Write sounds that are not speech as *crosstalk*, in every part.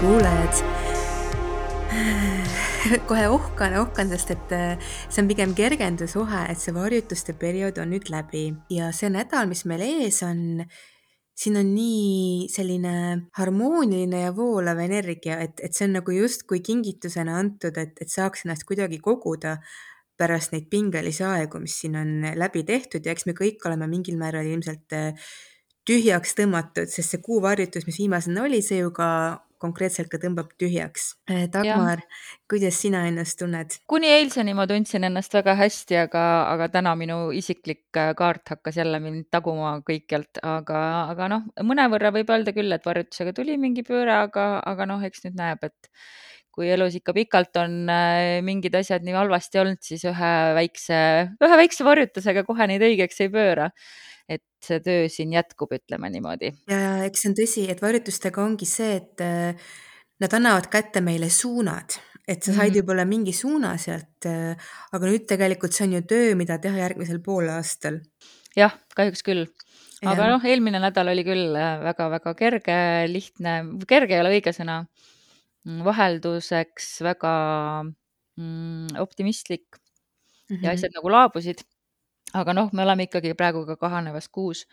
kuulajad. *sighs* kohe ohkan, ohkan, sest et äh, see on pigem kergendusohe, et see varjutuste periood on nüüd läbi ja see nädal, mis meil ees on, siin on nii selline harmooniline ja voolav energia, et, et see on nagu justkui kingitusena antud, et, et saaks ennast kuidagi koguda pärast neid pingelisi aegu, mis siin on läbi tehtud ja eks me kõik oleme mingil määral ilmselt äh, tühjaks tõmmatud, sest see kuuvarjutus, mis viimasena oli, see ju ka konkreetselt ka tõmbab tühjaks. Äh, Dagmar, kuidas sina ennast tunned? kuni eilseni ma tundsin ennast väga hästi, aga, aga täna minu isiklik äh, kaart hakkas jälle mind taguma kõikjalt, aga, aga noh, mõnevõrra võib öelda küll, et varjutusega tuli mingi pööre, aga, aga noh, eks nüüd näeb, et kui elus ikka pikalt on äh, mingid asjad nii halvasti olnud, siis ühe väikse, ühe väikse varjutusega kohe neid õigeks ei pööra et see töö siin jätkub, ütleme niimoodi. ja eks see on tõsi, et varjutustega ongi see, et äh, nad annavad kätte meile suunad, et sa said mm. võib-olla mingi suuna sealt, äh, aga nüüd tegelikult see on ju töö, mida teha järgmisel poolaastal. jah, kahjuks küll aga noh, eelmine nädal oli küll väga-väga äh, kerge, lihtne, kerge ei ole õige sõna, mm, vahelduseks väga mm, optimistlik mm -hmm. ja asjad nagu laabusid aga noh, me oleme ikkagi praegu ka kahanevas kuus,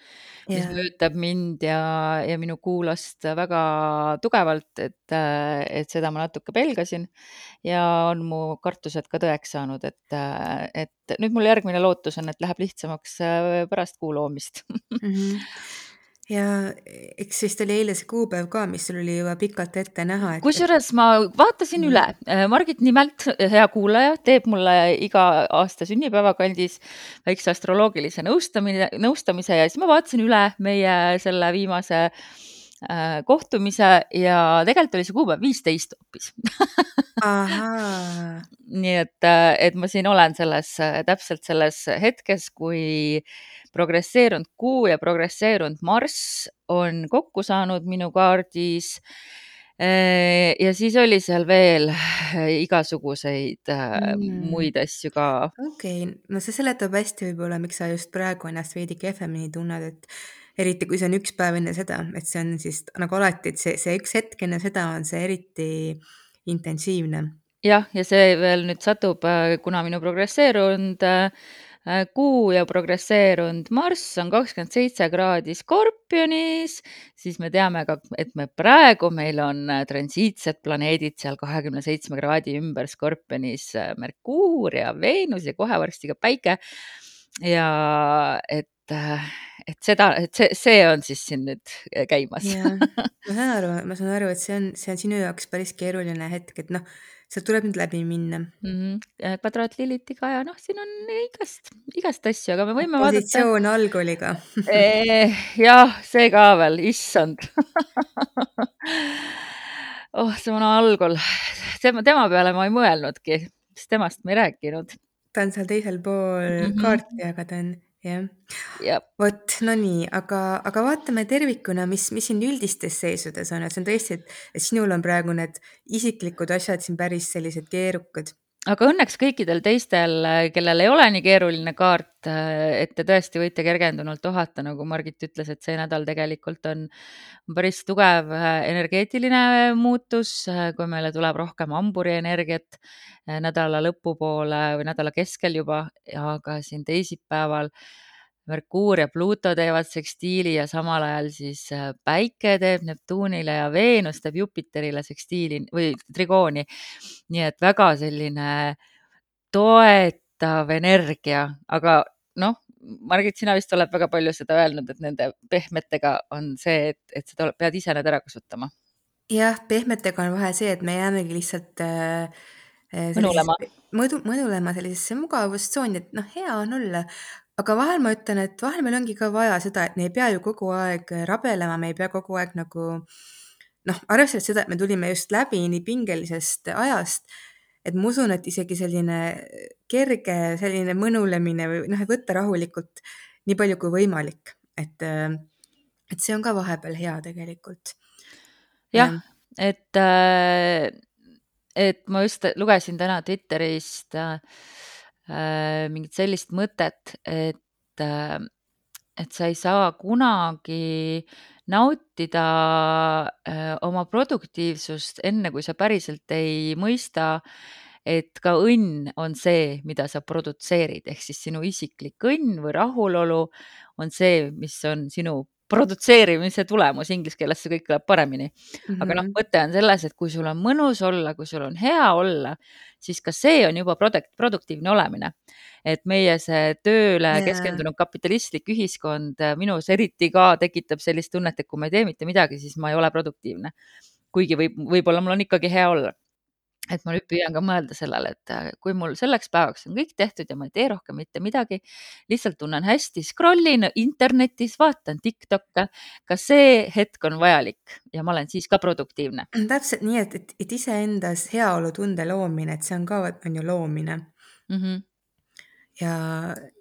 mis yeah. mõjutab mind ja, ja minu kuulast väga tugevalt, et, et seda ma natuke pelgasin ja on mu kartused ka tõeks saanud, et, et nüüd mul järgmine lootus on, et läheb lihtsamaks pärast kuu loomist mm. -hmm ja eks vist oli eile see kuupäev ka, mis sul oli juba pikalt ette näha et.... kusjuures ma vaatasin mm. üle, äh, Margit nimelt, hea kuulaja, teeb mulle iga aasta sünnipäeva kandis väikse astroloogilise nõustamine, nõustamise ja siis ma vaatasin üle meie selle viimase äh, kohtumise ja tegelikult oli see kuupäev viisteist hoopis *laughs* nii et, äh, et ma siin olen selles, täpselt selles hetkes, kui progresseerunud Kuu ja progresseerunud Marss on kokku saanud minu kaardis. Äh, ja siis oli seal veel igasuguseid äh, mm. muid asju ka. okei okay., no see seletab hästi võib-olla, miks sa just praegu ennast veidi kehvemini tunned, et eriti kui see on üks päev enne seda, et see on siis nagu alati, et see, see üks hetk enne seda on see eriti intensiivne. jah, ja see veel nüüd satub, äh, kuna minu progresseerunud Äh, kuu ja progresseerunud Marss on kakskümmend seitse kraadi Skorpionis, siis me teame ka, et me praegu, meil on äh, transiitsed planeedid seal kahekümne seitsme kraadi ümber Skorpionis äh, Merkuur ja Veenus ja kohe varsti ka Päike. ja et, et seda, et see, see on siis siin nüüd käimas. ma saan aru, ma saan aru, et see on, see on sinu jaoks päris keeruline hetk, et noh sealt tuleb nüüd läbi minna mm. -hmm. kvadraat Lilitiga ja noh, siin on igast, igast asju, aga me võime positsioon vaadata. algkooliga eh, jah, see ka veel, issand oh, see on algol, tema, tema peale ma ei mõelnudki, sest temast me ei rääkinud. ta on seal teisel pool mm -hmm. kaarti, aga ta on jah. vot, no nii, aga, aga vaatame tervikuna, mis, mis siin üldistes seisudes on, et see on tõesti, et, et sinul on praegu need isiklikud asjad siin päris sellised keerukad aga õnneks kõikidel teistel, kellel ei ole nii keeruline kaart, et te tõesti võite kergendunult ohata, nagu Margit ütles, et see nädal tegelikult on päris tugev energeetiline muutus, kui meile tuleb rohkem hamburi energiat nädala lõpupoole või nädala keskel juba, aga siin teisipäeval Merkuur ja Pluto teevad sekstiili ja samal ajal siis äh, Päike teeb Neptuunile ja Veenus teeb Jupiterile sekstiili või trigooni. nii et väga selline toetav energia, aga noh, Margit, sina vist oled väga palju seda öelnud, et nende pehmetega on see, et, et seda pead ise need ära kasutama. jah, pehmetega on vahe see, et me jäämegi lihtsalt äh, äh mõnulema. mõdu, mõnulema sellisesse mugavustsooni, et noh, hea on olla, aga vahel ma ütlen, et vahel meil ongi ka vaja seda, et me ei pea ju kogu aeg rabelema, me ei pea kogu aeg nagu noh, arvestades seda, et me tulime just läbi nii pingelisest ajast, et ma usun, et isegi selline kerge selline mõnulemine või noh, et võtta rahulikult nii palju kui võimalik, et, et see on ka vahepeal hea tegelikult. jah, et, et ma just lugesin täna Twitterist äh, Äh, mingit sellist mõtet, et, äh, et sa ei saa kunagi nautida äh, oma produktiivsust, enne kui sa päriselt ei mõista, et ka õnn on see, mida sa produtseerid, ehk siis sinu isiklik õnn või rahulolu on see, mis on sinu produtseerimise tulemus, inglise keeles see kõik kõlab paremini. aga noh, Mhm. mõte on selles, et kui sul on mõnus olla, kui sul on hea olla, siis ka see on juba produkt produktiivne olemine. et meie see tööle Jaa. keskendunud kapitalistlik ühiskond minus eriti ka tekitab sellist tunnet, et kui ma ei tee mitte midagi, siis ma ei ole produktiivne. kuigi võib võib-olla mul on ikkagi hea olla. Et ma nüüd püüan ka mõelda sellele, et kui mul selleks päevaks on kõik tehtud ja ma ei tee rohkem mitte midagi, lihtsalt tunnen hästi, scroll in internetis, vaatan TikTok'e, ka see hetk on vajalik ja ma olen siis ka produktiivne. täpselt nii, et, et, et iseendas heaolutunde loomine, et see on ka, on ju loomine mm. -hmm. ja,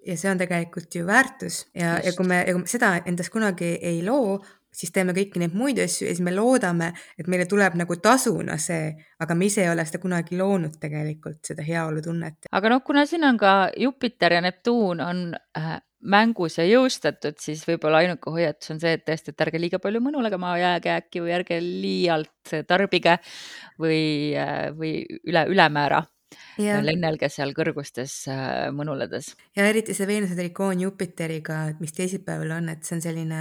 ja see on tegelikult ju väärtus ja, ja kui me, ja kui me seda endas kunagi ei loo, siis teeme kõiki neid muid asju ja siis me loodame, et meile tuleb nagu tasuna see, aga me ise ei ole seda kunagi loonud tegelikult, seda heaolutunnet. aga noh, kuna siin on ka Jupiter ja Neptuun on äh, mängus ja jõustatud, siis võib-olla ainuke hoiatus on see, et tõesti, et ärge liiga palju mõnule maha jääge äkki või ärge liialt tarbige või, või üle, ülemäära Ja. lennelge seal kõrgustes äh, mõnuledes. ja eriti see Veenuse trikoon Jupiteriga, mis teisipäeval on, et see on selline,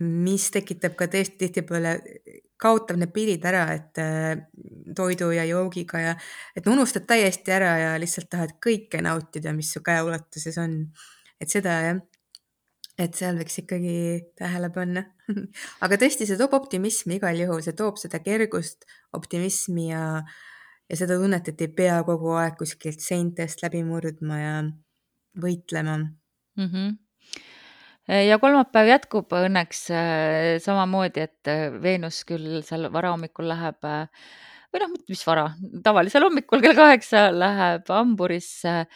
mis tekitab ka tõesti tihtipeale, kaotab need piirid ära, et äh, toidu ja joogiga ja et unustad täiesti ära ja lihtsalt tahad kõike nautida, mis su käeulatuses on. et seda jah, et seal võiks ikkagi tähele panna *laughs* aga tõesti, see toob optimismi igal juhul, see toob seda kergust, optimismi ja ja seda tunnet, et ei pea kogu aeg kuskilt seintest läbi murdma ja võitlema mm. -hmm. Ja kolmapäev jätkub õnneks samamoodi, et Veenus küll seal varahommikul läheb või noh, mis vara, tavalisel hommikul kell kaheksa läheb hamburisse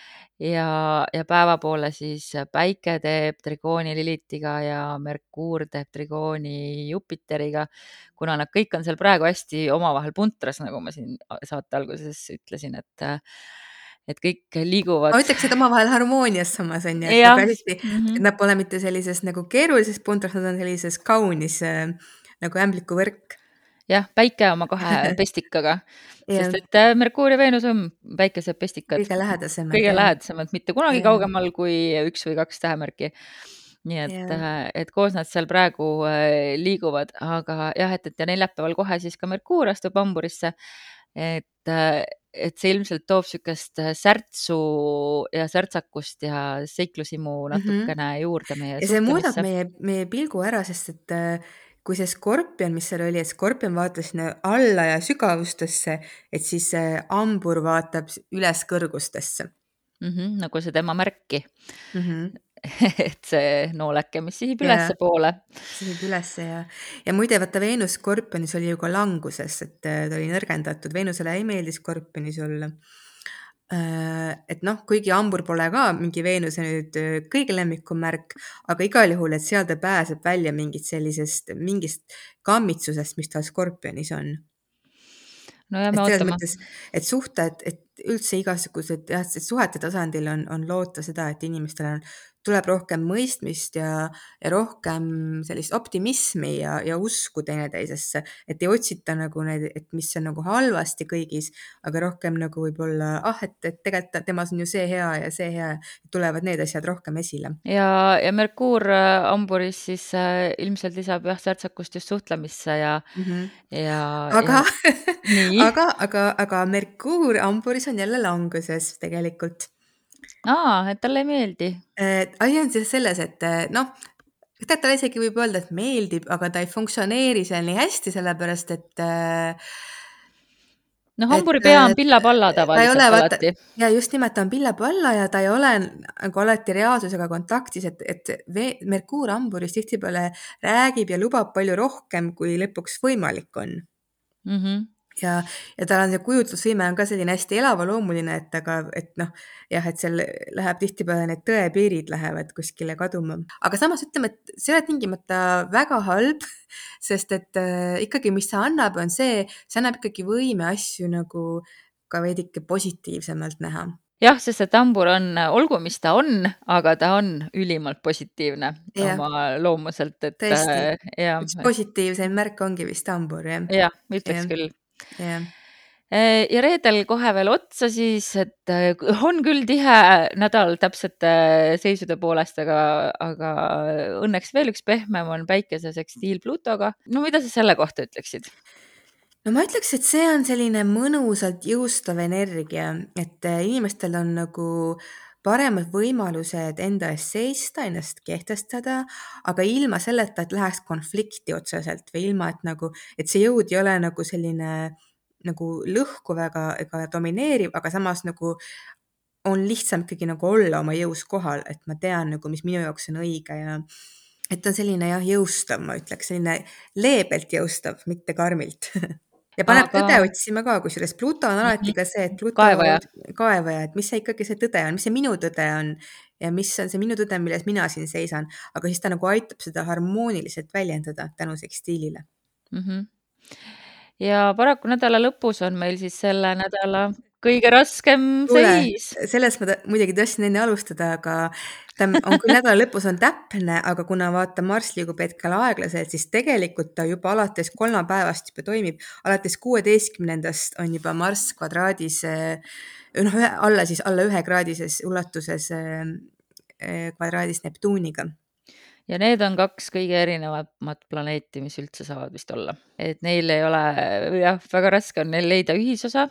ja, ja päeva poole siis päike teeb trigooni Lilitiga ja Merkuur teeb trigooni Jupiteriga. kuna nad kõik on seal praegu hästi omavahel puntras, nagu ma siin saate alguses ütlesin, et et kõik liiguvad. ma ütleks, et omavahel harmoonias samas on ju, et nagu hästi mm, -hmm. nad pole mitte sellises nagu keerulises puntras, nad on sellises kaunis äh, nagu ämblikuvõrk. jah, päike oma kahe *laughs* pestikaga sest et Merkuur ja Veenus on päikesepestikad. kõige lähedasemad. kõige lähedasemad, mitte kunagi ja. kaugemal kui üks või kaks tähemärki. nii et, et koos nad seal praegu liiguvad, aga jah, et, et ja neljapäeval kohe siis ka Merkuur astub hamburisse. et et see ilmselt toob niisugust särtsu ja särtsakust ja seiklushimu natukene mm -hmm. juurde meie ja see muudab meie, meie pilgu ära, sest et kui see skorpion, mis seal oli, et skorpion vaatas sinna alla ja sügavustesse, et siis hambur vaatab üles kõrgustesse mm. -hmm, nagu see tema märki mm. -hmm. *laughs* et see nooleke, mis sihib ülespoole. sihib ülesse ja, ja muide, vaata Veenus skorpionis oli ju ka languses, et ta oli nõrgendatud, Veenusele ei meeldi skorpionis olla. et noh, kuigi hambur pole ka mingi Veenuse nüüd kõige lemmikum märk, aga igal juhul, et seal ta pääseb välja mingit sellisest, mingist kammitsusest, mis tal skorpionis on no jääme ootama. et suhted, et üldse igasugused jah, suhete tasandil on, on loota seda, et inimestel on, tuleb rohkem mõistmist ja, ja rohkem sellist optimismi ja, ja usku teineteisesse, et ei otsita nagu neid, et mis on nagu halvasti kõigis, aga rohkem nagu võib-olla ah, et, et tegelikult temas on ju see hea ja see hea, tulevad need asjad rohkem esile. ja, ja Merkuur hamburis siis äh, ilmselt lisab jah, särtsakust just suhtlemisse ja mm, -hmm. ja. *laughs* aga aga, aga, aga Merkuur hamburis on jälle languses tegelikult aa, et talle ei meeldi? asi on siis selles, et noh, tegelikult talle isegi võib öelda, et meeldib, aga ta ei funktsioneeri seal nii hästi, sellepärast et no hamburi pea on pilla-palla tavaliselt ole, alati. ja just nimelt, ta on pilla-palla ja ta ei ole nagu alati reaalsusega kontaktis, et, et Merkuur hamburis tihtipeale räägib ja lubab palju rohkem, kui lõpuks võimalik on mm. -hmm ja, ja tal on see kujutlusvõime on ka selline hästi elavloomuline, et aga, et noh, jah, et seal läheb tihtipeale need tõepiirid lähevad kuskile kaduma, aga samas ütleme, et see ei ole tingimata väga halb, *laughs* sest et äh, ikkagi, mis see annab, on see, see annab ikkagi võime asju nagu ka veidike positiivsemalt näha jah, sest see tambur on, olgu, mis ta on, aga ta on ülimalt positiivne Jah. oma loomuselt, et Tõesti, jah, üks et positiivsem märk ongi vist tambur, jah. jah, ütleks Jah, küll. Jah. ja reedel kohe veel otsa siis, et on küll tihe nädal täpsete seisude poolest, aga, aga õnneks veel üks pehmem on Päikese sekstiil Pluutoga. no mida sa selle kohta ütleksid? no ma ütleks, et see on selline mõnusalt jõustav energia, et inimestel on nagu paremad võimalused enda eest seista, ennast kehtestada, aga ilma selleta, et läheks konflikti otseselt või ilma, et nagu, et see jõud ei ole nagu selline nagu lõhkuv ega, ega domineeriv, aga samas nagu on lihtsam ikkagi nagu olla oma jõus kohal, et ma tean nagu, mis minu jaoks on õige ja et on selline jah, jõustav, ma ütleks, selline leebelt jõustav, mitte karmilt *laughs* ja paneb Aga- tõde otsima ka, kusjuures Pluto on alati Mhm. ka see, et Pluto Kaevaja. kaevaja, et mis see ikkagi see tõde on, mis see minu tõde on ja mis on see minu tõde, milles mina siin seisan, aga siis ta nagu aitab seda harmooniliselt väljendada tänu sekstiilile. mm. -hmm. ja paraku nädala lõpus on meil siis selle nädala kõige raskem kuule, seis. sellest ma muidugi tahtsin enne alustada, aga ta on küll nädala lõpus on täpne, aga kuna vaata, Marss liigub hetkel aeglaselt, siis tegelikult ta juba alates kolmapäevast juba toimib. alates kuueteistkümnendast on juba Marss kvadraadis, eh, noh, alla siis alla ühekraadises ulatuses eh, eh, kvadraadis Neptuuniga. ja need on kaks kõige erinevamat planeeti, mis üldse saavad vist olla, et neil ei ole jah, väga raske on neil leida ühisosa.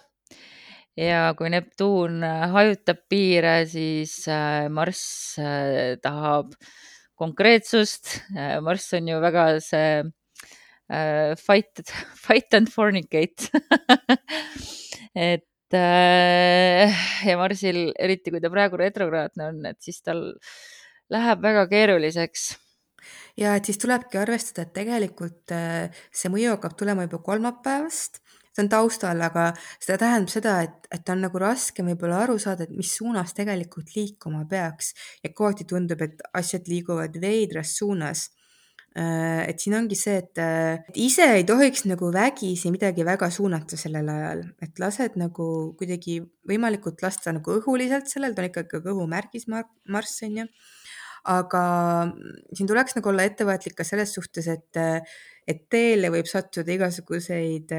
Ja kui Neptuun hajutab piire, siis äh, Marss äh, tahab konkreetsust. Marss on ju väga see äh, fight, fight and fornicate *laughs* et äh, ja Marsil, eriti kui ta praegu retrokraatne on, et siis tal läheb väga keeruliseks ja et siis tulebki arvestada, et tegelikult äh, see mõju hakkab tulema juba kolmapäevast, see on taustal, aga seda tähendab seda, et, et on nagu raske võib-olla aru saada, et mis suunas tegelikult liikuma peaks. Ja kohati tundub, et asjad liiguvad veidras suunas. et siin ongi see, et, ise ei tohiks nagu vägisi midagi väga suunata sellel ajal, et lased nagu kuidagi võimalikult lasta nagu õhuliselt sellel, ta on ikkagi õhumärgis Marss on ju. Aga siin tuleks nagu olla ettevaatlik ka selles suhtes, et, et teele võib sattuda igasuguseid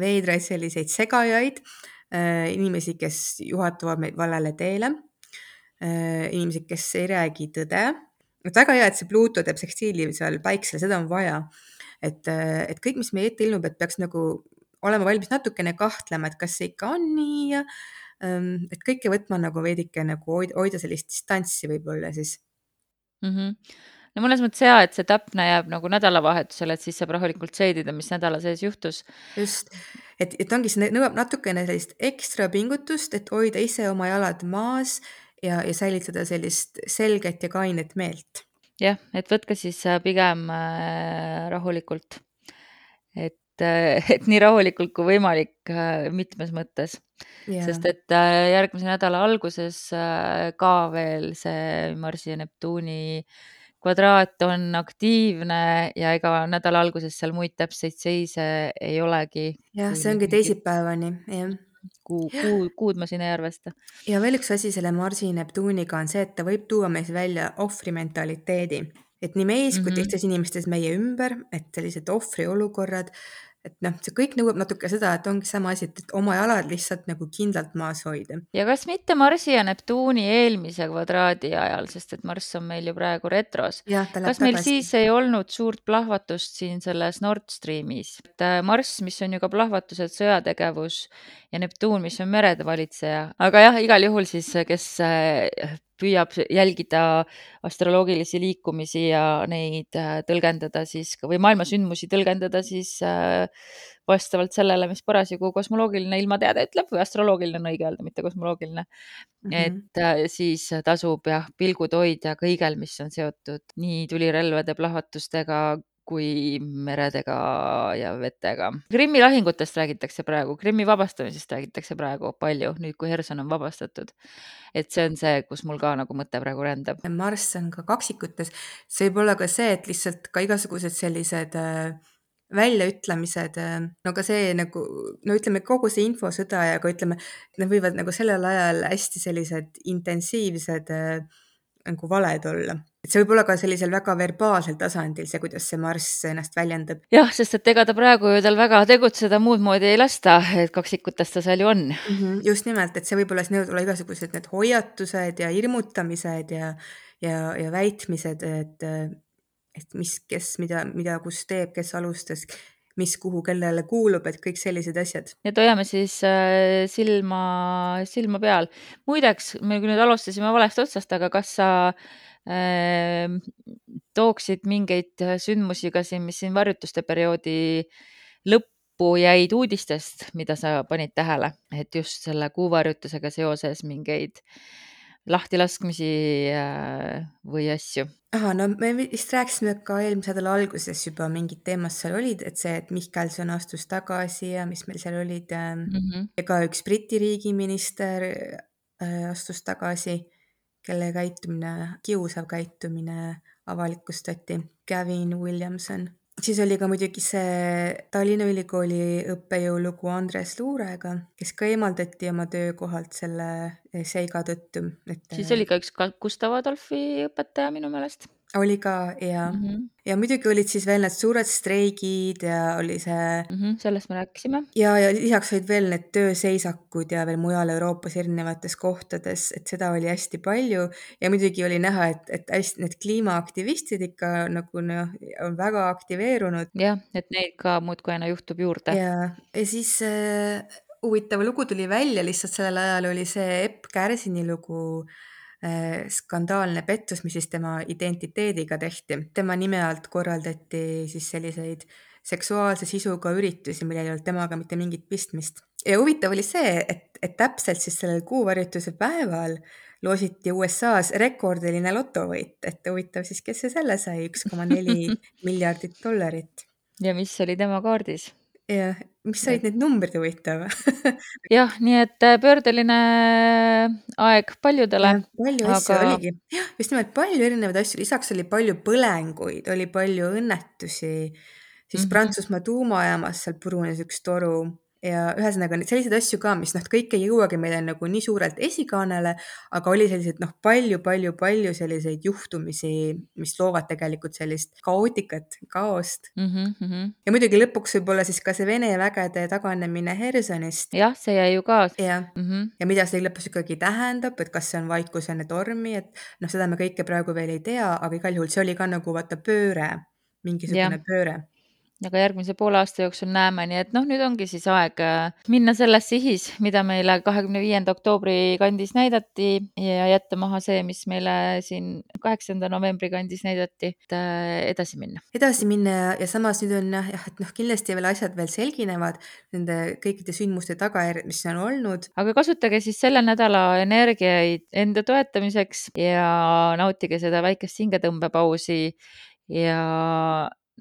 veidraid selliseid segajaid, inimesi, kes juhatavad meid valele teele, inimesed, kes ei räägi tõde. et väga hea, et see Pluto teeb sekstiili seal päiksel, seda on vaja. et, et kõik, mis meie ette ilmub, et peaks nagu olema valmis natukene kahtlema, et kas see ikka on nii ja et kõike võtma nagu veidike nagu hoida, hoida sellist distantsi võib-olla siis mm. -hmm. No mõnes mõttes hea, et see täpne jääb nagu nädalavahetusele, et siis saab rahulikult seedida, mis nädala sees juhtus. just, et, et ongi, see nõuab natukene sellist ekstra pingutust, et hoida ise oma jalad maas ja, ja säilitada sellist selget ja kainet meelt. jah, et võtke siis pigem äh, rahulikult. et *laughs* et nii rahulikult kui võimalik mitmes mõttes yeah.. sest et järgmise nädala alguses ka veel see Marsi ja Neptuuni kvadraat on aktiivne ja ega nädala alguses seal muid täpseid seise ei olegi. jah, see ongi teisipäevani, jah kuu, kuu, kuud ma siin ei arvesta. ja veel üks asi selle Marsi Neptuuniga on see, et ta võib tuua meis välja ohvrimentaliteedi, et nii meis mm -hmm. kui Mhm. teistes inimestes meie ümber, et sellised ohvriolukorrad, et noh, see kõik nõuab natuke seda, et ongi sama asi, et, oma jalad lihtsalt nagu kindlalt maas hoida. ja kas mitte Marsi ja Neptuuni eelmise kvadraadi ajal, sest et Marss on meil ju praegu retros. kas meil tagasi. siis ei olnud suurt plahvatust siin selles Nord Streamis, et äh, Marss, mis on ju ka plahvatused, sõjategevus ja Neptuun, mis on merede valitseja, aga jah, igal juhul siis, kes äh, püüab jälgida astroloogilisi liikumisi ja neid tõlgendada siis või maailma sündmusi tõlgendada siis vastavalt sellele, mis parasjagu kosmoloogiline ilmateade ütleb või astroloogiline on õige öelda, mitte kosmoloogiline mm. -hmm. et siis tasub jah, pilgud hoida kõigel, mis on seotud nii tulirelvade plahvatustega kui meredega ja vetega. Krimmi lahingutest räägitakse praegu, Krimmi vabastamisest räägitakse praegu palju, nüüd kui Herson on vabastatud. et see on see, kus mul ka nagu mõte praegu rändab. Marss on ka kaksikutes, see võib olla ka see, et lihtsalt ka igasugused sellised väljaütlemised, no ka see nagu, no ütleme, kogu see infosõda ja ka ütleme, need võivad nagu sellel ajal hästi sellised intensiivsed nagu valed olla. Et see võib olla ka sellisel väga verbaalsel tasandil, see, kuidas see Marss ennast väljendab. jah, sest et ega ta praegu ju tal väga tegutseda muud moodi ei lasta, et kaksikutes ta seal ju on mm. -hmm, just nimelt, et see võib-olla, siis võivad olla igasugused need hoiatused ja hirmutamised ja, ja, ja väitmised, et et mis, kes mida, mida, kus teeb, kes alustas, mis kuhu kellele kuulub, et kõik sellised asjad. et hoiame siis äh, silma, silma peal. muideks, me nüüd alustasime valest otsast, aga kas sa äh, tooksid mingeid sündmusi ka siin, mis siin varjutuste perioodi lõppu jäid uudistest, mida sa panid tähele, et just selle kuuvarjutusega seoses mingeid lahtilaskmisi äh, või asju? ahah, no me vist rääkisime ka eelmise nädala alguses juba mingid teemad seal olid, et see, et Mihkelson astus tagasi ja mis meil seal olid mm. -hmm. ja ka üks Briti riigiminister äh, astus tagasi, kelle käitumine, kiusav käitumine avalikustati. Gavin Williamson siis oli ka muidugi see Tallinna Ülikooli õppejõu lugu Andres Luurega, kes ka eemaldati oma töökohalt selle seiga tõttu, et. siis oli ka üks Gustav Adolfi õpetaja minu meelest oli ka ja mm, -hmm. ja muidugi olid siis veel need suured streigid ja oli see mm. -hmm, sellest me rääkisime. ja, ja lisaks olid veel need tööseisakud ja veel mujal Euroopas erinevates kohtades, et seda oli hästi palju ja muidugi oli näha, et, et hästi need kliimaaktivistid ikka nagu noh, on väga aktiveerunud. jah, et neid ka muudkui aina juhtub juurde. ja, ja siis äh, huvitav lugu tuli välja, lihtsalt sellel ajal oli see Epp Kärsini lugu äh, skandaalne pettus, mis siis tema identiteediga tehti. tema nime alt korraldati siis selliseid seksuaalse sisuga üritusi, millel ei olnud temaga mitte mingit pistmist. ja huvitav oli see, et, et täpselt siis sellel kuuvarjutuse päeval loositi USA-s rekordiline lotovõit, et huvitav siis, kes see selle sai, üks koma neli *laughs* miljardit dollarit. ja mis oli tema kaardis? jah, mis olid need numbrid huvitav *laughs* jah, nii et äh, pöördeline aeg paljudele. palju asju aga... oligi, jah, just nimelt palju erinevaid asju, lisaks oli palju põlenguid, oli palju õnnetusi, siis mm -hmm. Prantsusmaa tuumajaamas seal purunes üks toru ja ühesõnaga selliseid asju ka, mis noh, kõik ei jõuagi meile nagu nii suurelt esikaanele, aga oli selliseid noh, palju-palju-palju selliseid juhtumisi, mis loovad tegelikult sellist kaootikat, kaost mm. -hmm. ja muidugi lõpuks võib-olla siis ka see Vene vägede taganemine Hersonist. jah, see jäi ju ka. jah -hmm., ja mida see lõpuks ikkagi tähendab, et kas see on vaikusene tormi, et noh, seda me kõike praegu veel ei tea, aga igal juhul see oli ka nagu vaata pööre, mingisugune ja. pööre aga järgmise poole aasta jooksul näeme, nii et noh, nüüd ongi siis aeg äh, minna selles sihis, mida meile kahekümne viienda oktoobri kandis näidati ja jätta maha see, mis meile siin kaheksanda novembri kandis näidati, et äh, edasi minna. edasi minna ja, ja samas nüüd on jah, et noh, kindlasti veel asjad veel selginevad nende kõikide sündmuste tagajärjed, mis on olnud. aga kasutage siis selle nädala energiaid enda toetamiseks ja nautige seda väikest hingetõmbepausi ja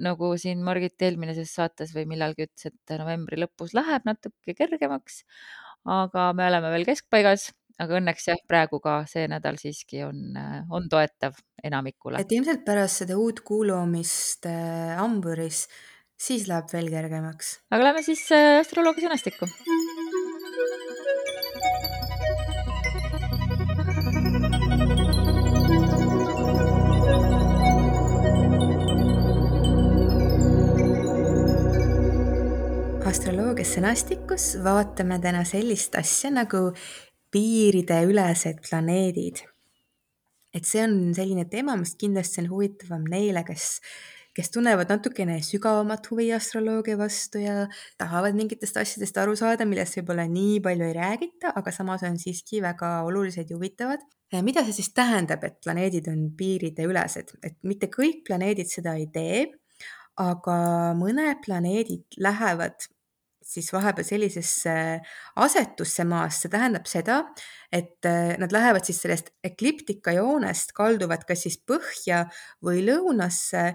nagu siin Margit eelmises saates või millalgi ütles, et novembri lõpus läheb natuke kergemaks. aga me oleme veel keskpaigas, aga õnneks jah, praegu ka see nädal siiski on, on toetav enamikule. et ilmselt pärast seda uut kuulumist äh, hamburis, siis läheb veel kergemaks. aga lähme siis äh, astroloogia sõnastikku sõnastikus vaatame täna sellist asja nagu piirideülesed planeedid. et see on selline teema, mis kindlasti on huvitavam neile, kes, kes tunnevad natukene sügavamat huvi astroloogia vastu ja tahavad mingitest asjadest aru saada, millest võib-olla nii palju ei räägita, aga samas on siiski väga olulised ja huvitavad. mida see siis tähendab, et planeedid on piirideülesed, et mitte kõik planeedid seda ei tee aga mõned planeedid lähevad siis vahepeal sellisesse asetusse maas, see tähendab seda, et äh, nad lähevad siis sellest ekliptika joonest, kalduvad kas siis põhja või lõunasse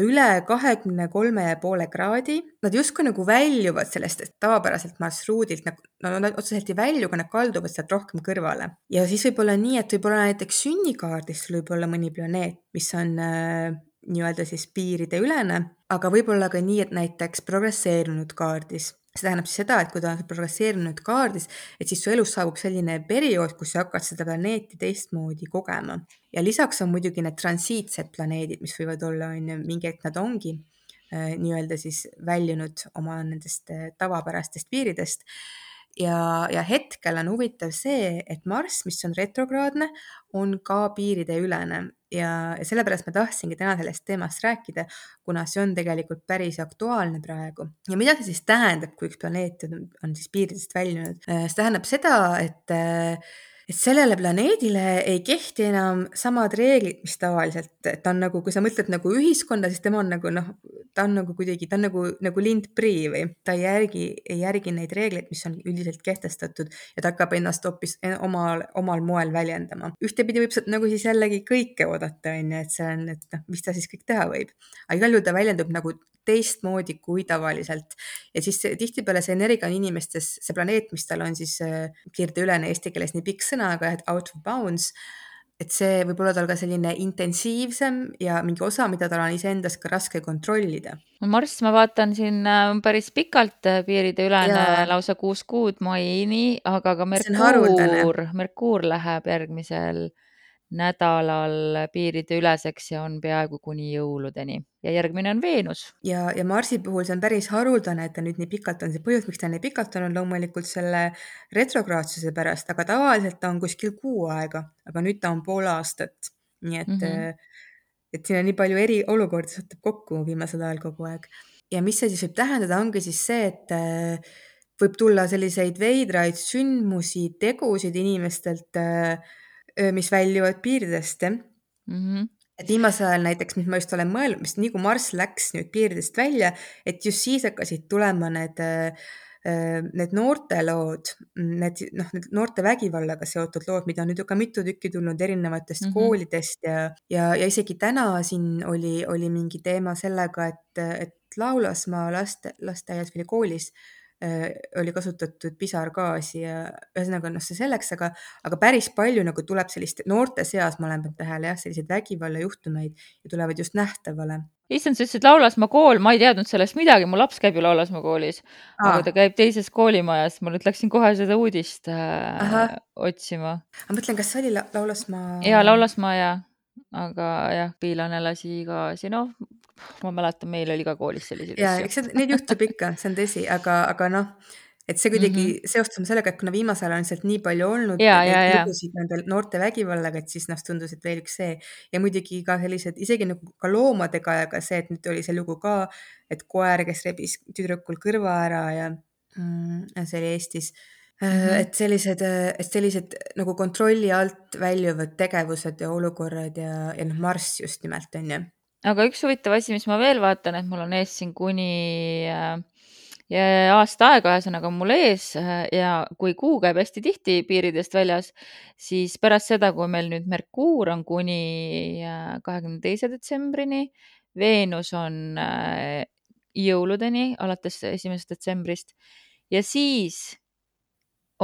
üle kahekümne kolme ja poole kraadi. Nad justkui nagu väljuvad sellest tavapäraselt marsruudilt, no nad otseselt ei välju, aga nad kalduvad sealt rohkem kõrvale. ja siis võib olla nii, et võib-olla näiteks sünnikaardis sul võib olla mõni planeet, mis on äh, nii-öelda siis piirideülene, aga võib-olla ka nii, et näiteks progresseerunud kaardis see tähendab siis seda, et kui ta on progresseerunud kaardis, et siis su elus saabub selline periood, kus sa hakkad seda planeeti teistmoodi kogema. ja lisaks on muidugi need transiitsed planeedid, mis võivad olla, on ju, mingi hetk nad ongi äh, nii-öelda siis väljunud oma nendest äh, tavapärastest piiridest ja, ja hetkel on huvitav see, et Marss, mis on retrograadne, on ka piirideülene ja, ja sellepärast ma tahtsingi täna sellest teemast rääkida, kuna see on tegelikult päris aktuaalne praegu. ja mida see siis tähendab, kui üks planeet on, on siis piiridest väljunud? Äh, see tähendab seda, et äh, et sellele planeedile ei kehti enam samad reeglid, mis tavaliselt, ta on nagu, kui sa mõtled nagu ühiskonda, siis tema on nagu noh, ta on nagu kuidagi, ta on nagu, nagu lindprii või ta ei järgi, ei järgi neid reegleid, mis on üldiselt kehtestatud ja ta hakkab ennast hoopis omal, omal moel väljendama. ühtepidi võib sealt nagu siis jällegi kõike oodata, on ju, et see on, et noh, mis ta siis kõik teha võib. aga igal juhul ta väljendub nagu teistmoodi kui tavaliselt. ja siis tihtipeale see energia on inimestes, see planeet, mis tal on siis äh, kirdeülene eesti keeles nii pikk sõna, aga et out of bounds et see võib olla tal ka selline intensiivsem ja mingi osa, mida tal on iseendas ka raske kontrollida. Marss, ma vaatan siin äh, päris pikalt äh, piiride ülene, lausa kuus kuud maini, aga ka Merkuur, Merkuur läheb järgmisel nädalal piirideüleseks ja on peaaegu kuni jõuludeni ja järgmine on Veenus. ja, ja Marsi puhul see on päris haruldane, et ta nüüd nii pikalt on, see põhjus, miks ta nii pikalt on, on loomulikult selle retrograadsuse pärast, aga tavaliselt ta on kuskil kuu aega, aga nüüd ta on pool aastat. nii et mm, -hmm. et siin on nii palju eri olukordi satub kokku viimasel ajal kogu aeg. ja mis see siis võib tähendada, ongi siis see, et äh, võib tulla selliseid veidraid sündmusi, tegusid inimestelt äh, mis väljuvad piiridest, mm. -hmm. et viimasel ajal näiteks, mis ma just olen mõelnud, mis nii kui Marss läks nüüd piiridest välja, et just siis hakkasid tulema need need noortelood, need noh, need noorte vägivallaga seotud lood, mida on nüüd ju ka mitu tükki tulnud erinevatest mm -hmm. koolidest ja, ja, ja isegi täna siin oli, oli mingi teema sellega, et, et Laulasmaa laste, lasteaias või koolis Äh, oli kasutatud pisargaasi ja ühesõnaga noh, see selleks, aga, aga päris palju nagu tuleb sellist noorte seas, ma olen pannud tähele jah, selliseid vägivallajuhtumeid ja tulevad just nähtavale. issand, sa ütlesid Laulasmaa kool, ma ei teadnud sellest midagi, mu laps käib ju Laulasmaa koolis, aga ta käib teises koolimajas, ma nüüd läksin kohe seda uudist äh, Aha. otsima. ma mõtlen, kas see oli La Laulasmaa? ja Laulasmaa ja, aga jah, Piilane lasi gaasi, noh ma mäletan, meil oli ka koolis selliseid ja eks see, neid juhtub ikka, see on tõsi, aga, aga noh, et see kuidagi mm -hmm. seostub sellega, et kuna viimasel ajal on lihtsalt nii palju olnud ja, ja, ja. lugusid nende noorte vägivallaga, et siis noh, tundus, et veel üks see ja muidugi ka sellised isegi nagu ka loomadega ja ka see, et nüüd oli see lugu ka, et koer, kes rebis tüdrukul kõrva ära ja mm, see oli Eestis Mm -hmm. et sellised, et sellised nagu kontrolli alt väljuvad tegevused ja olukorrad ja, ja noh, Marss just nimelt on ju aga üks huvitav asi, mis ma veel vaatan, et mul on ees siin kuni äh, aasta aega, ühesõnaga on mul ees äh, ja kui kuu käib hästi tihti piiridest väljas, siis pärast seda, kui meil nüüd Merkuur on kuni äh, kahekümne teise detsembrini, Veenus on jõuludeni alates esimesest detsembrist ja siis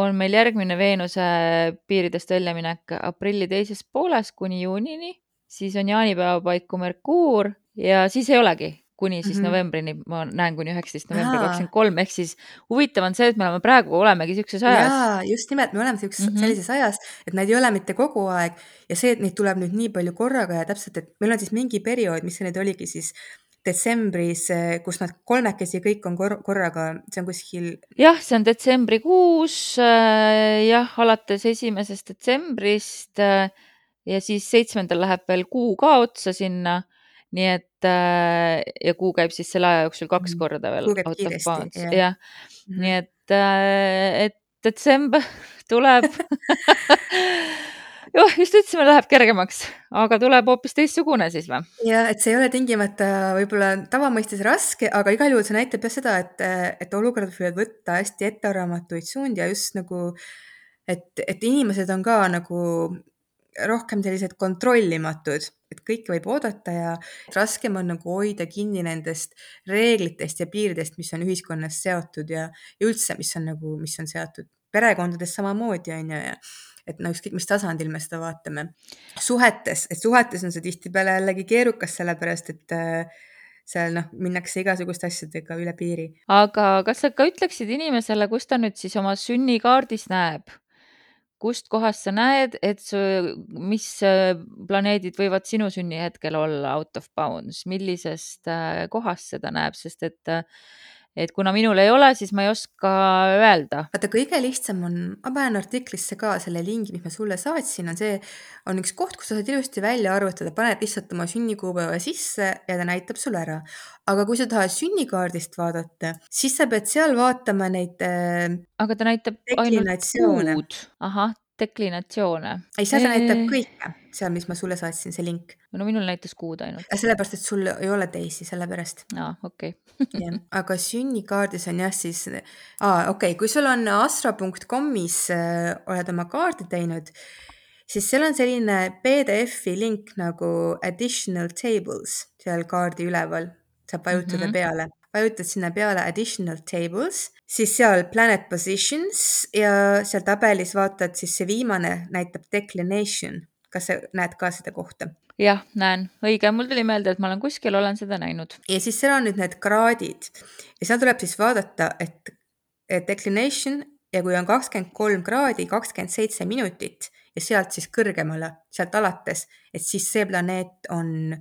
on meil järgmine Veenuse piiridest väljaminek aprilli teises pooles kuni juunini siis on jaanipäeva paiku Merkuur ja siis ei olegi kuni siis mm -hmm. novembrini, ma näen kuni üheksateist novembri kakskümmend kolm, ehk siis huvitav on see, et me oleme praegu, olemegi sihukeses ajas. just nimelt, me oleme sihukeses mm -hmm. sellises ajas, et neid ei ole mitte kogu aeg ja see, et neid tuleb nüüd nii palju korraga ja täpselt, et meil on siis mingi periood, mis see nüüd oligi siis detsembris, kus nad kolmekesi kõik on kor korraga, see on kuskil. jah, see on detsembrikuus äh, jah, alates esimesest detsembrist äh, ja siis seitsmendal läheb veel kuu ka otsa sinna. nii et äh, ja kuu käib siis selle aja jooksul kaks mm. korda veel. jah ja. mm. -hmm. nii et äh,, et detsember *laughs* tuleb *laughs* jah, just ütlesime, läheb kergemaks, aga tuleb hoopis teistsugune siis või? ja et see ei ole tingimata võib-olla tavamõistes raske, aga igal juhul see näitab jah seda, et, et olukorrad võivad võtta hästi ettearvamatuid suundi ja just nagu, et, et inimesed on ka nagu rohkem sellised kontrollimatud, et kõike võib oodata ja raskem on nagu hoida kinni nendest reeglitest ja piiridest, mis on ühiskonnas seotud ja, ja üldse, mis on nagu, mis on seotud perekondades samamoodi on ju ja et no ükskõik, mis tasandil me seda vaatame. suhetes, et suhetes on see tihtipeale jällegi keerukas, sellepärast et äh, seal noh, minnakse igasuguste asjadega üle piiri. aga kas sa ka ütleksid inimesele, kus ta nüüd siis oma sünnikaardis näeb, kust kohast sa näed, et see, mis äh, planeedid võivad sinu sünnihetkel olla out of bounds, millisest äh, kohast seda näeb, sest et äh, et kuna minul ei ole, siis ma ei oska öelda. vaata, kõige lihtsam on, ma panen artiklisse ka selle lingi, mis ma sulle saatsin, on see, on üks koht, kus sa saad ilusti välja arvutada, paned lihtsalt oma sünnikuupäeva sisse ja ta näitab sulle ära. aga kui sa tahad sünnikaardist vaadata, siis sa pead seal vaatama neid äh,. aga ta näitab ainult kuud. ahah, deklinatsioone. ei, seal ta näitab kõike, seal, mis ma sulle saatsin, see link. no minul näitas kuud ainult. sellepärast, et sul ei ole teisi, sellepärast. aa, okei *laughs* aga sünnikaardis on jah siis, aa, okei okay., kui sul on astra.com-is äh, oled oma kaardi teinud, siis seal on selline PDF-i link nagu additional tables seal kaardi üleval, saab vajutada mm -hmm. peale vajutad sinna peale additional tables, siis seal planet positions ja seal tabelis vaatad, siis see viimane näitab declination. kas sa näed ka seda kohta? jah, näen, õige, mul tuli meelde, et ma olen kuskil, olen seda näinud. ja siis seal on nüüd need kraadid ja seal tuleb siis vaadata, et, declination ja kui on kakskümmend kolm kraadi, kakskümmend seitse minutit ja sealt siis kõrgemale, sealt alates, et siis see planeet on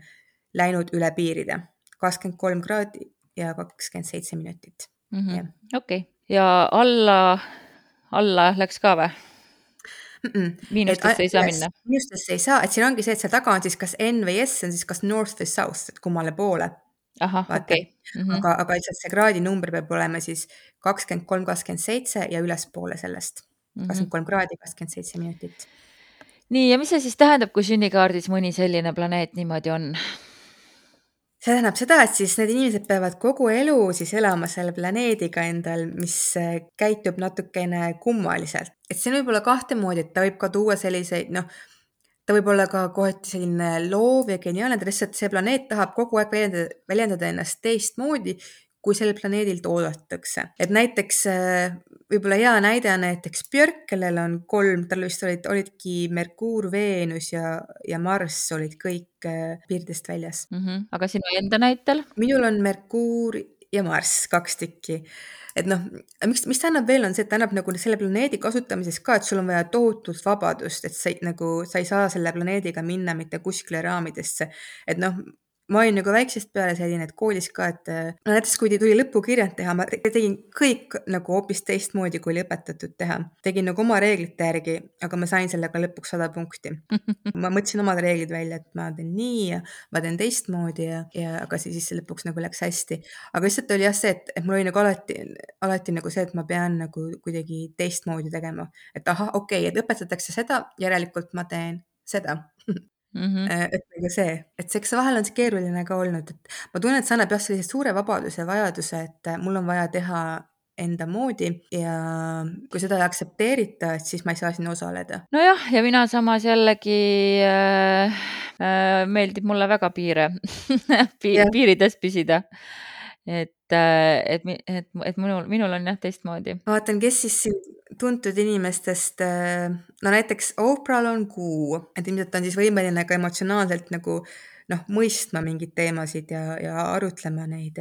läinud üle piiride, kakskümmend kolm kraadi ja kakskümmend seitse minutit -hmm.. okei ja alla, alla läks ka või? Mm -mm. miinustesse ei saa minna? miinustesse ei saa, et siin ongi see, et seal taga on siis kas N või S on siis kas north või south, et kummale poole. ahah, okei. -hmm. aga, aga lihtsalt see kraadinumber peab olema siis kakskümmend kolm, kakskümmend seitse ja ülespoole sellest. Mhm. kakskümmend kolm kraadi, kakskümmend seitse minutit. nii, ja mis see siis tähendab, kui sünnikaardis mõni selline planeet niimoodi on? See tähendab seda, et siis need inimesed peavad kogu elu siis elama selle planeediga endal, mis äh, käitub natukene kummaliselt. et see on võib-olla kahte moodi, et ta võib ka tuua selliseid, noh, ta võib olla ka kohati selline loov ja geniaalne, ta lihtsalt, see planeet tahab kogu aeg väljendada, väljendada ennast teistmoodi, kui sellel planeedil toodetakse. et näiteks äh, võib-olla hea näide on näiteks Björk, kellel on kolm, tal vist olid, olidki Merkuur, Veenus ja, ja Marss olid kõik äh, piiridest väljas mm. -hmm. aga sinu enda näitel? minul on Merkuur ja Marss, kaks tükki. et noh, miks, mis ta annab veel, on see, et ta annab nagu selle planeedi kasutamises ka, et sul on vaja tohutut vabadust, et sa ei, nagu, sa ei saa selle planeediga minna mitte kuskile raamidesse. et noh, ma olin nagu väiksest peale selline, et koolis ka, et no näiteks kui tuli lõpukirjad teha, ma tegin kõik nagu hoopis teistmoodi, kui oli õpetatud teha. tegin nagu oma reeglite järgi, aga ma sain sellega lõpuks sada punkti. *laughs* ma mõtlesin omad reeglid välja, et ma teen nii ja ma teen teistmoodi ja, ja aga siis, siis lõpuks nagu läks hästi. aga lihtsalt oli jah see, et, et mul oli nagu alati, alati nagu see, et ma pean nagu kuidagi teistmoodi tegema. et ahah, okei okay,, et õpetatakse seda, järelikult ma teen seda Mm -hmm. et nagu see, et see, eks vahel on see keeruline ka olnud, et ma tunnen, et see annab jah, sellise suure vabaduse ja vajaduse, et äh, mul on vaja teha enda moodi ja kui seda ei aktsepteerita, et siis ma ei saa sinna osaleda. nojah, ja mina samas jällegi äh, äh, meeldib mulle väga piire *laughs* Piir, piirides püsida et, äh, et, et, et minul, minul on jah teistmoodi. ma vaatan, kes siis siin tuntud inimestest, äh, no näiteks Oprah'l on kuu, et ilmselt on siis võimeline ka emotsionaalselt nagu noh, mõistma mingeid teemasid ja, ja arutlema neid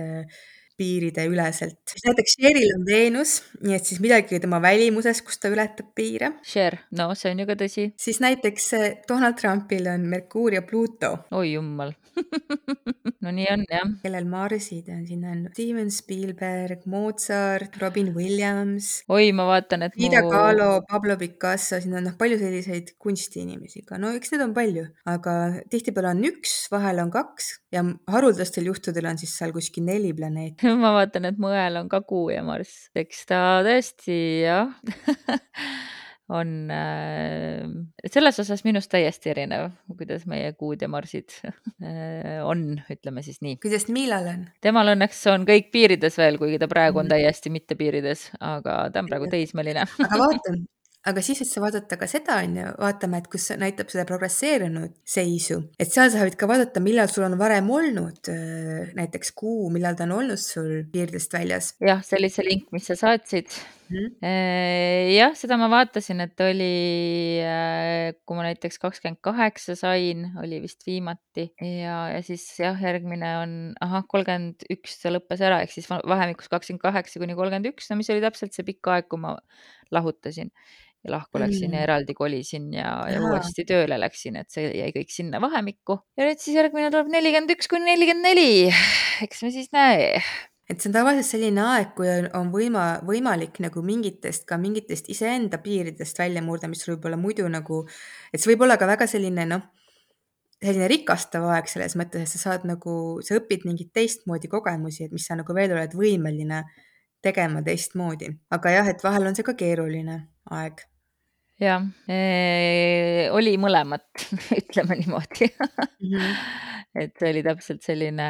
piiride üleselt. siis näiteks Cheril on Veenus, nii et siis midagi tema välimuses, kus ta ületab piire. Cher, no see on ju ka tõsi. siis näiteks Donald Trumpil on Merkuur ja Pluto. oi jumal *laughs* no nii on jah. kellel Marsid on, siin on Steven Spielberg, Mozart, Robin Williams. oi, ma vaatan, et Frida mu... Kahlo, Pablo Picasso, siin on noh, palju selliseid kunstiinimesi ka, no eks neid on palju, aga tihtipeale on üks, vahel on kaks ja haruldastel juhtudel on siis seal kuskil neli planeeti *laughs* ma vaatan, et Mõel on ka Kuu ja Marss, eks ta tõesti jah *laughs* on äh, selles osas minust täiesti erinev, kuidas meie kuud ja marsid äh, on, ütleme siis nii. kuidas Miilal on? temal õnneks on kõik piirides veel, kuigi ta praegu on mhm. täiesti mitte piirides, aga ta on praegu teismeline aga vaata, aga siis, et sa vaadata ka seda, on ju, vaatame, et kus näitab seda progresseerunud seisu, et seal sa võid ka vaadata, millal sul on varem olnud näiteks kuu, millal ta on olnud sul piiridest väljas. jah, see oli see link, mis sa saatsid mm. -hmm. jah, seda ma vaatasin, et oli, kui ma näiteks kakskümmend kaheksa sain, oli vist viimati ja, ja siis jah, järgmine on ahah, kolmkümmend üks see lõppes ära, ehk siis vahemikus kakskümmend kaheksa kuni kolmkümmend üks, no mis oli täpselt see pikk aeg, kui ma lahutasin ja lahku läksin mm. ja eraldi kolisin ja, ja uuesti tööle läksin, et see jäi kõik sinna vahemikku. ja nüüd siis järgmine tuleb nelikümmend üks kuni nelikümmend neli. eks me siis näe. et see on tavaliselt selline aeg, kui on, on võima, võimalik nagu mingitest, ka mingitest iseenda piiridest välja murda, mis võib-olla muidu nagu, et see võib olla ka väga selline noh, selline rikastav aeg selles mõttes, et sa saad nagu, sa õpid mingeid teistmoodi kogemusi, et mis sa nagu veel oled võimeline tegema teistmoodi, aga jah, et vahel on see ka keeruline aeg jah, oli mõlemat, *laughs* ütleme niimoodi mm. -hmm. et see oli täpselt selline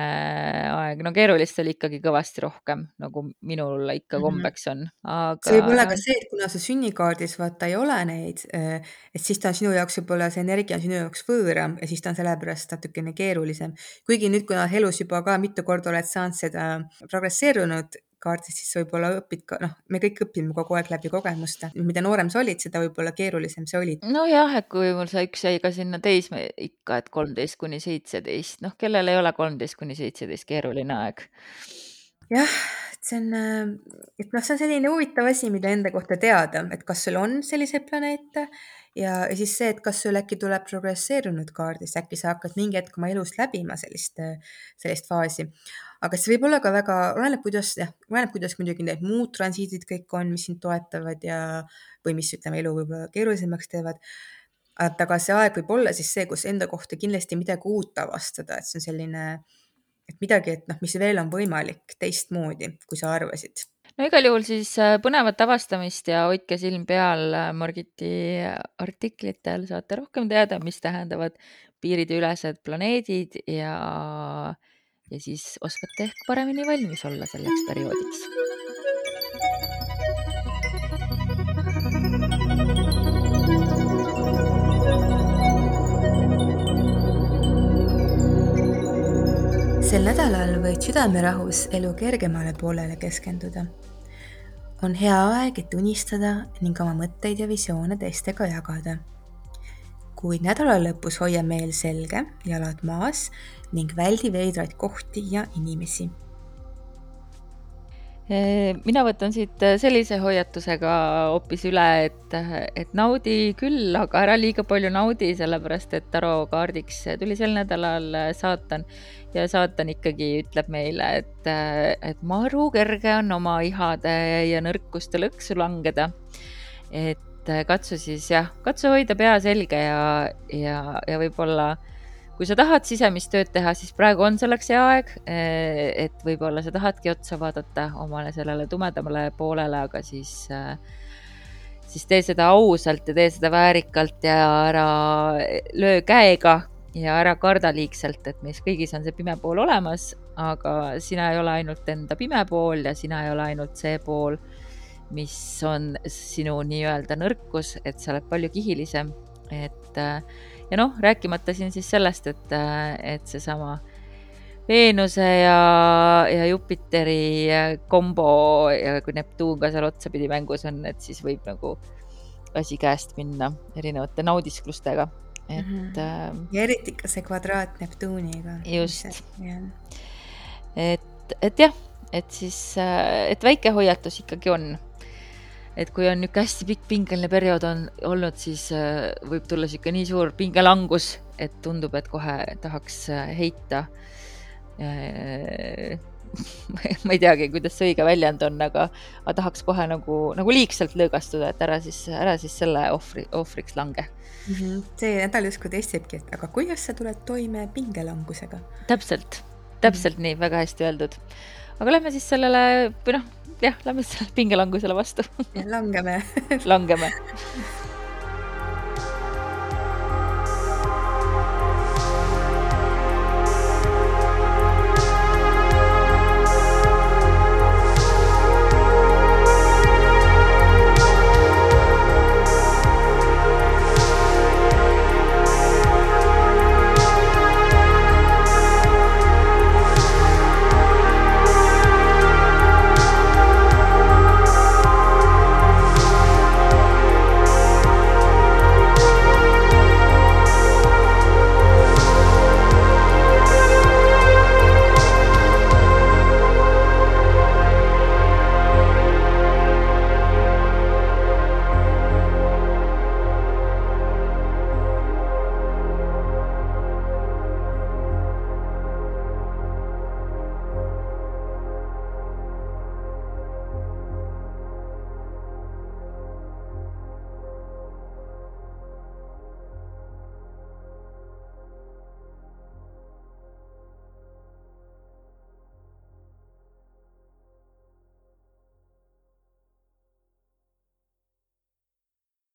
aeg, no keerulist oli ikkagi kõvasti rohkem, nagu minul ikka mhm. kombeks on, aga. see võib olla ka see, et kuna su sünnikaardis vaata ei ole neid, et siis ta on sinu jaoks võib-olla see energia on sinu jaoks võõram ja siis ta on sellepärast natukene keerulisem. kuigi nüüd, kuna elus juba ka mitu korda oled saanud seda progresseerunud kaardist, siis võib-olla õpid ka, noh, me kõik õpime kogu aeg läbi kogemuste, mida noorem sa olid, seda võib-olla keerulisem see oli. nojah, et kui mul see üks jäi ka sinna teismeikka, et kolmteist kuni seitseteist, noh, kellel ei ole kolmteist kuni seitseteist keeruline aeg. jah, et see on, et noh, see on selline huvitav asi, mida enda kohta teada, et kas sul on selliseid planeete ja, ja siis see, et kas sul äkki tuleb progresseerunud kaardis, äkki sa hakkad mingi hetk oma elus läbima sellist, sellist faasi aga see võib olla ka väga, oleneb, kuidas jah, oleneb, kuidas muidugi need muud transiidid kõik on, mis sind toetavad ja, või mis ütleme, elu võib-olla keerulisemaks teevad. et aga see aeg võib olla siis see, kus enda kohta kindlasti midagi uut avastada, et see on selline, et midagi, et noh, mis veel on võimalik teistmoodi, kui sa arvasid no igal juhul siis äh, põnevat avastamist ja hoidke silm peal äh, Margiti artiklitel, saate rohkem teada, mis tähendavad piirideülesed planeedid ja ja siis oskate ehk paremini valmis olla selleks perioodiks. sel nädalal võid südamerahus elu kergemale poolele keskenduda. on hea aeg, et unistada ning oma mõtteid ja visioone teistega jagada kuid nädala lõpus hoia meel selge, jalad maas ning väldi veidraid kohti ja inimesi. mina võtan siit sellise hoiatusega hoopis üle, et, et naudi küll, aga ära liiga palju naudi, sellepärast et tarokaardiks tuli sel nädalal saatan ja saatan ikkagi ütleb meile, et, et maru kerge on oma ihade ja nõrkuste lõksu langeda. et katsu siis jah, katsu hoida pea selge ja, ja, ja võib-olla äh, kui sa tahad sisemist tööd teha, siis praegu on selleks hea aeg. Eh, et võib-olla sa tahadki otsa vaadata omale sellele tumedamale poolele, aga siis, eh, siis tee seda ausalt ja tee seda väärikalt ja ära löö käega ja ära karda liigselt, et meis kõigis on see pime pool olemas, aga sina ei ole ainult enda pime pool ja sina ei ole ainult see pool, mis on sinu nii-öelda nõrkus, et sa oled palju kihilisem, et äh, ja noh, rääkimata siin siis sellest, et, et seesama Veenuse ja, ja Jupiteri kombo ja kui Neptuun ka seal otsapidi mängus on, et siis võib nagu asi käest minna erinevate naudisklustega, et mm. -hmm. ja eriti ka see kvadraat Neptuuniga. just. et, et jah, et siis, et väike hoiatus ikkagi on et kui on niisugune hästi pikk pingeline periood on olnud, siis äh, võib tulla niisugune nii suur pingelangus, et tundub, et kohe tahaks äh, heita. Äh, *laughs* ma ei teagi, kuidas see õige väljend on, aga, aga tahaks kohe nagu, nagu liigselt lõõgastuda, et ära siis, ära siis selle ohvri, ohvriks lange mm. -hmm. see nädal justkui testibki, et aga kuidas sa tuled toime pingelangusega? täpselt, täpselt mm -hmm. nii, väga hästi öeldud. aga lähme siis sellele, või noh, jah, lähme sellele pingelangusele vastu. Langeme. Langeme